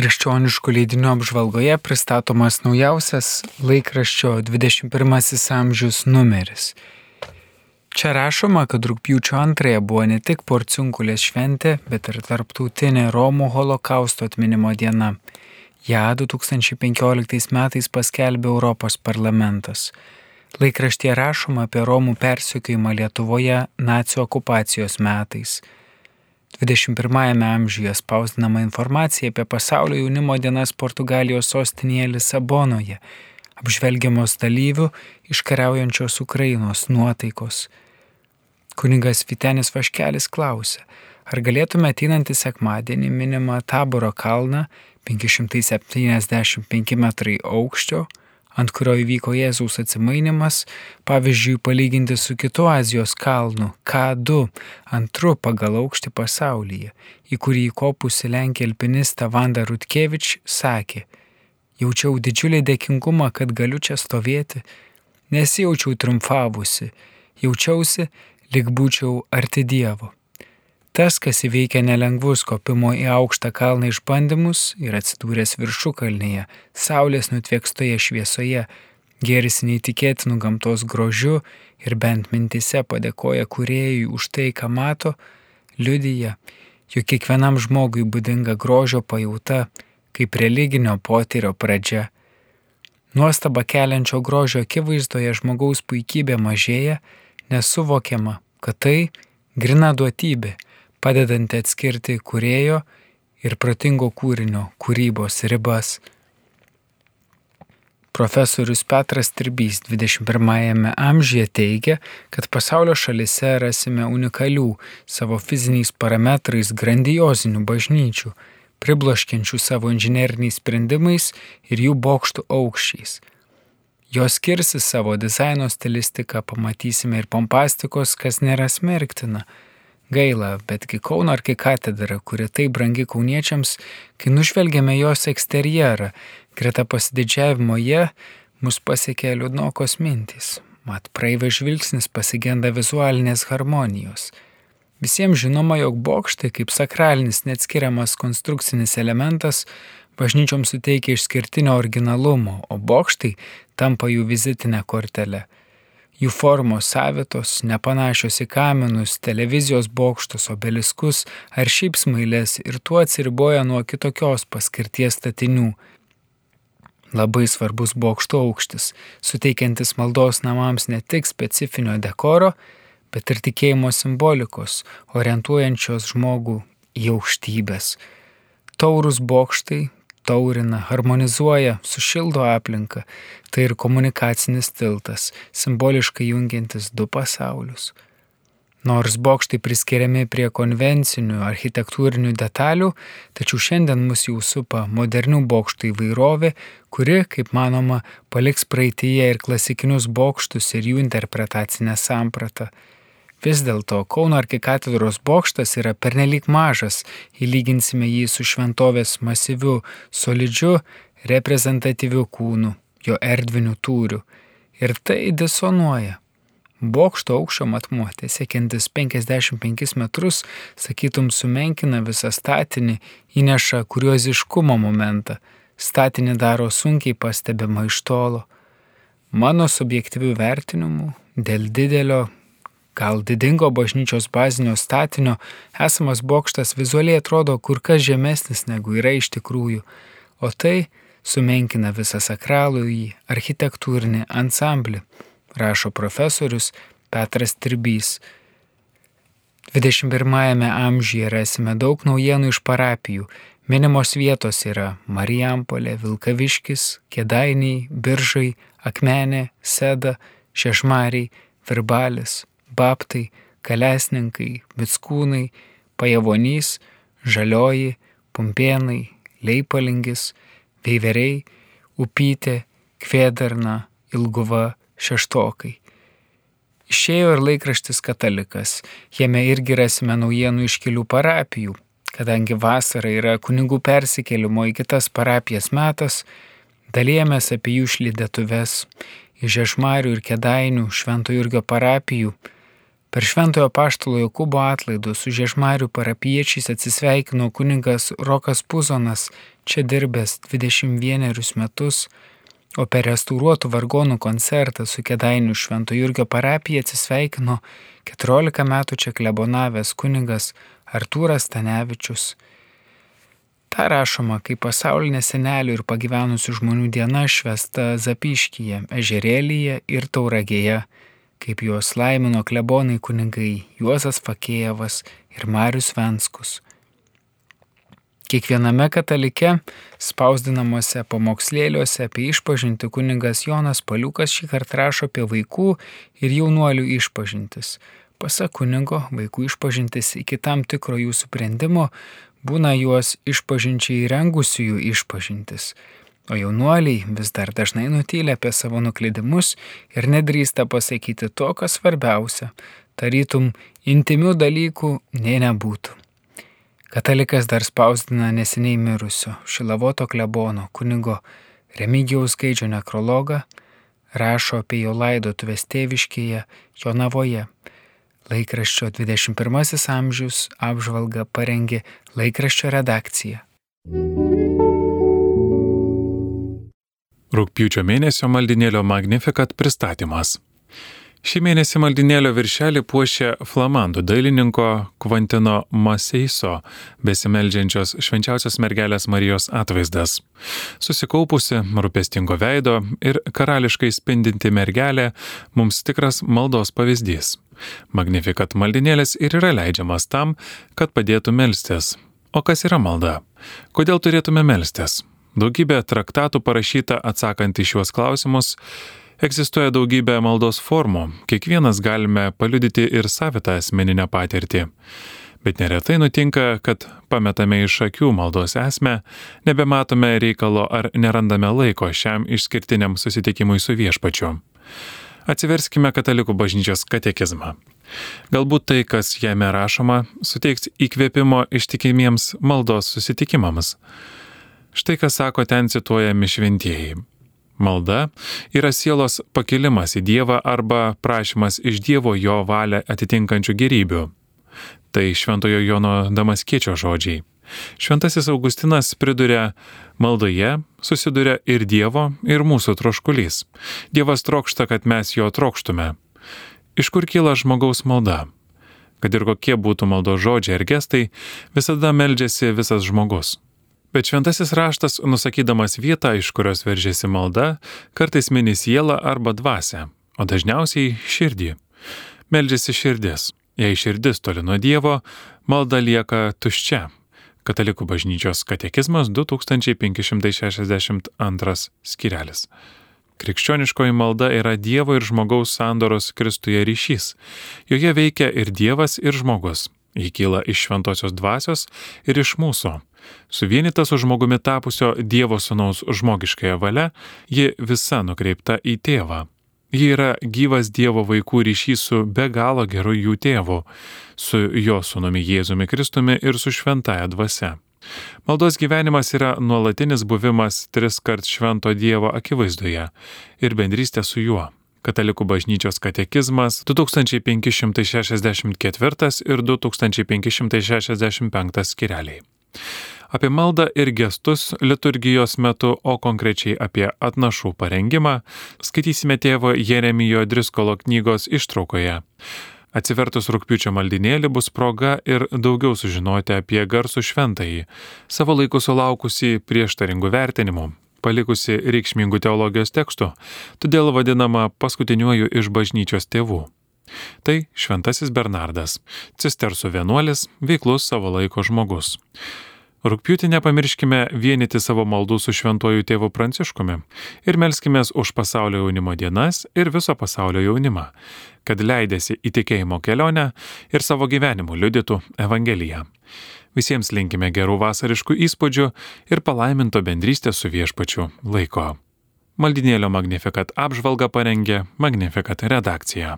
Krikščioniškų leidinių apžvalgoje pristatomas naujausias laikraščio 21 amžius numeris. Čia rašoma, kad rūpjūčio antrąją buvo ne tik porciunkulės šventė, bet ir tarptautinė Romų holokausto atminimo diena. Ja 2015 metais paskelbė Europos parlamentas. Laikraštie rašoma apie Romų persiekėjimą Lietuvoje nacijų okupacijos metais. 21-ame amžiuje spausdinama informacija apie pasaulio jaunimo dienas Portugalijos sostinėje Lisabonoje, apžvelgiamos dalyvių iškariaujančios Ukrainos nuotaikos. Kuningas Vitenis Vaškelis klausė, ar galėtume ateinantį sekmadienį minimą Taboro kalną 575 metrai aukščio ant kurio įvyko Jėzaus atsimainimas, pavyzdžiui, palyginti su kitu Azijos kalnu K2, antru pagal aukštį pasaulyje, į kurį įkopusi Lenkija alpinista Vanda Rutkevič sakė, jaučiau didžiulį dėkingumą, kad galiu čia stovėti, nesijaučiau triumfavusi, jaučiausi, lyg būčiau arti Dievo. Tas, kas įveikia nelengvus kopimo į aukštą kalną išbandymus ir atsidūręs viršukalnėje, saulės nutviekstoje šviesoje, geris neįtikėtinų gamtos grožiu ir bent mintise padėkoja kuriejui už tai, ką mato, liudyja, jog kiekvienam žmogui būdinga grožio pajauta kaip religinio potyrio pradžia. Nuostaba keliančio grožio akivaizdoje žmogaus puikybė mažėja, nesuvokiama, kad tai grina duotybė padedanti atskirti kurėjo ir protingo kūrinio kūrybos ribas. Profesorius Petras Tirbys 21-ame amžiuje teigia, kad pasaulio šalise rasime unikalių savo fiziniais parametrais grandiozinių bažnyčių, pribloškiančių savo inžinieriniais sprendimais ir jų bokštų aukščiais. Jos skirsi savo dizaino stilistiką, pamatysime ir pompastikos, kas nėra smerktina Gaila, betgi Kauno arkikatedra, kuri taip brangi kauniečiams, kai nužvelgėme jos eksterjerą, greta pasididžiavimo jie, mus pasiekė liūdnokos mintys. Mat praeivė žvilgsnis pasigenda vizualinės harmonijos. Visiems žinoma, jog bokštai kaip sakralinis neatskiriamas konstrukcinis elementas bažnyčioms suteikia išskirtinio originalumo, o bokštai tampa jų vizitinė kortelė. Jų formos savitos, nepanašios į kaminus, televizijos bokštus, obeliskus ar šiaip smailės ir tuo atsiriboja nuo kitokios paskirties statinių. Labai svarbus bokšto aukštis, suteikiantis maldos namams ne tik specifinio dekoro, bet ir tikėjimo simbolikos, orientuojančios žmogų į aukštybės. Taurus bokštai taurina, harmonizuoja, sušildo aplinką. Tai ir komunikacinis tiltas, simboliškai jungiantis du pasaulius. Nors bokštai priskiriami prie konvencinių architektūrinių detalių, tačiau šiandien mus jau supa modernių bokštų įvairovė, kuri, kaip manoma, paliks praeitįje ir klasikinius bokštus ir jų interpretacinę sampratą. Vis dėlto Kauno arkikatedros bokštas yra pernelyg mažas, įlyginsime jį su šventovės masyviu, solidžiu, reprezentatyviu kūnu, jo erdviniu tūriu. Ir tai disonuoja. Bokšto aukščio matmuo, siekiantis 55 metrus, sakytum, sumenkina visą statinį, įneša kurioziškumo momentą, statinį daro sunkiai pastebimą iš tolo. Mano subjektyvių vertinimų, dėl didelio gal didingo bažnyčios bazinio statinio, esamas bokštas vizualiai atrodo kur kas žemesnis negu yra iš tikrųjų, o tai sumenkina visą sakralų į architektūrinį ansamblį, rašo profesorius Petras Tirbys. 21-ame amžiuje rasime daug naujienų iš parapijų. Minimos vietos yra Marijampolė, Vilkaviškis, Kedainiai, Biržai, Akmenė, Seda, Šešmariai, Virbalis, Baptai, Kalesninkai, Mitskūnai, Pajavonys, Žalioji, Pumpėnai, Leipalingis, Veiveriai, Upytė, Kvedarna, Ilguva, Šeštokai. Išėjo ir laikraštis Katalikas, jame irgi rasime naujienų iš kelių parapijų. Kadangi vasara yra kunigų persikėlimo į kitas parapijas metas, dalėjomės apie jų išlydėtuves iš Žešmarių ir Kedainių Švento Jurgio parapijų Per Šventojo Paštalo Jokūbo atlaidus su Žiežmarių parapiečiais atsisveikino kuningas Rokas Puzonas, čia dirbęs 21 metus, o per restauruotų vargonų koncertą su Kedainių Švento Jurgio parapija atsisveikino 14 metų čia klebonavęs kuningas Artūras Stanevičius. Ta rašoma, kai pasaulinė senelių ir pagyvenusių žmonių diena švesta Zapiškyje, Ežerėlyje ir Tauragėje, kaip juos laimino klebonai kunigai Juozas Fakėjevas ir Marius Venskus. Kiekviename katalike spausdinamuose pamokslėliuose apie išpažinti kuningas Jonas Paliukas šį kartą rašo apie vaikų ir jaunuolių išpažintis. Pasak kunigo, vaikų išpažintis iki tam tikro jų suprendimo būna juos išpažinčiai rengusiųjų išpažintis. O jaunuoliai vis dar dažnai nutylė apie savo nuklydimus ir nedrįsta pasakyti to, kas svarbiausia, tarytum intimių dalykų nei nebūtų. Katalikas dar spausdina neseniai mirusio Šilavoto klebono kunigo Remigijaus Gaidžio nekrologą, rašo apie jo laidotuvės tėviškėje Jonavoje. Laikraščio 21 amžius apžvalga parengė laikraščio redakcija. Rūpiučio mėnesio maldinėlio Magnificat pristatymas. Šį mėnesį maldinėlio viršelį puošia flamandų dailininko Kvantino Maseiso, besimeldžiančios švenčiausios mergelės Marijos atvaizdas. Susikaupusi, rūpestingo veido ir karališkai spindinti mergelė mums tikras maldos pavyzdys. Magnifikat maldinėlis ir yra leidžiamas tam, kad padėtų melstis. O kas yra malda? Kodėl turėtume melstis? Daugybė traktatų parašyta atsakant į šiuos klausimus Egzistuoja daugybė maldos formų, kiekvienas galime paliudyti ir savitą asmeninę patirtį. Bet neretai nutinka, kad pametame iš akių maldos esmę, nebematome reikalo ar nerandame laiko šiam išskirtiniam susitikimui su viešpačiu. Atsiverskime Katalikų bažnyčios katekizmą. Galbūt tai, kas jame rašoma, suteiks įkvėpimo ištikimiems maldos susitikimams. Štai ką sako ten cituojami šventieji. Malda yra sielos pakilimas į Dievą arba prašymas iš Dievo jo valią atitinkančių gerybių. Tai Šventojo Jono Damaskiečio žodžiai. Šventasis Augustinas priduria, maldoje susiduria ir Dievo, ir mūsų troškulys. Dievas trokšta, kad mes jo trokštume. Iš kur kyla žmogaus malda? Kad ir kokie būtų maldo žodžiai ar gestai, visada meldžiasi visas žmogus. Bet šventasis raštas, nusakydamas vietą, iš kurios veržėsi malda, kartais mini sielą arba dvasę, o dažniausiai širdį. Meldžiasi širdis. Jei širdis toli nuo Dievo, malda lieka tuščia. Katalikų bažnyčios katekizmas 2562 skirelis. Krikščioniškoji malda yra Dievo ir žmogaus sandoros Kristuje ryšys. Joje veikia ir Dievas, ir žmogus. Ji kyla iš šventosios dvasios ir iš mūsų. Suvienita su žmogumi tapusio Dievo Sūnaus žmogiškąją valią, ji visa nukreipta į tėvą. Ji yra gyvas Dievo vaikų ryšys su be galo geru jų tėvu, su jo sūnumi Jėzumi Kristumi ir su šventaja dvasia. Maldos gyvenimas yra nuolatinis buvimas tris kart švento Dievo akivaizdoje ir bendrystė su juo. Katalikų bažnyčios katekizmas 2564 ir 2565 skireliai apie maldą ir gestus liturgijos metu, o konkrečiai apie atnašų parengimą, skaitysime tėvo Jeremijo Driskolo knygos ištraukoje. Atsivertus rūpiučio maldinėlį bus proga ir daugiau sužinoti apie garsų šventąjį, savo laiku sulaukusi prieštaringų vertinimų, palikusi reikšmingų teologijos tekstų, todėl vadinama paskutiniuoju iš bažnyčios tėvų. Tai Šventasis Bernardas, cistersų vienuolis, veiklus savo laiko žmogus. Rūpiutį nepamirškime vienyti savo maldų su šventuoju tėvu Pranciškumi ir melskime už pasaulio jaunimo dienas ir viso pasaulio jaunimą, kad leidėsi į tikėjimo kelionę ir savo gyvenimu liudytų Evangeliją. Visiems linkime gerų vasariškų įspūdžių ir palaiminto bendrystės su viešpačiu laiko. Maldinėlio Magnifikat apžvalga parengė Magnifikat redakcija.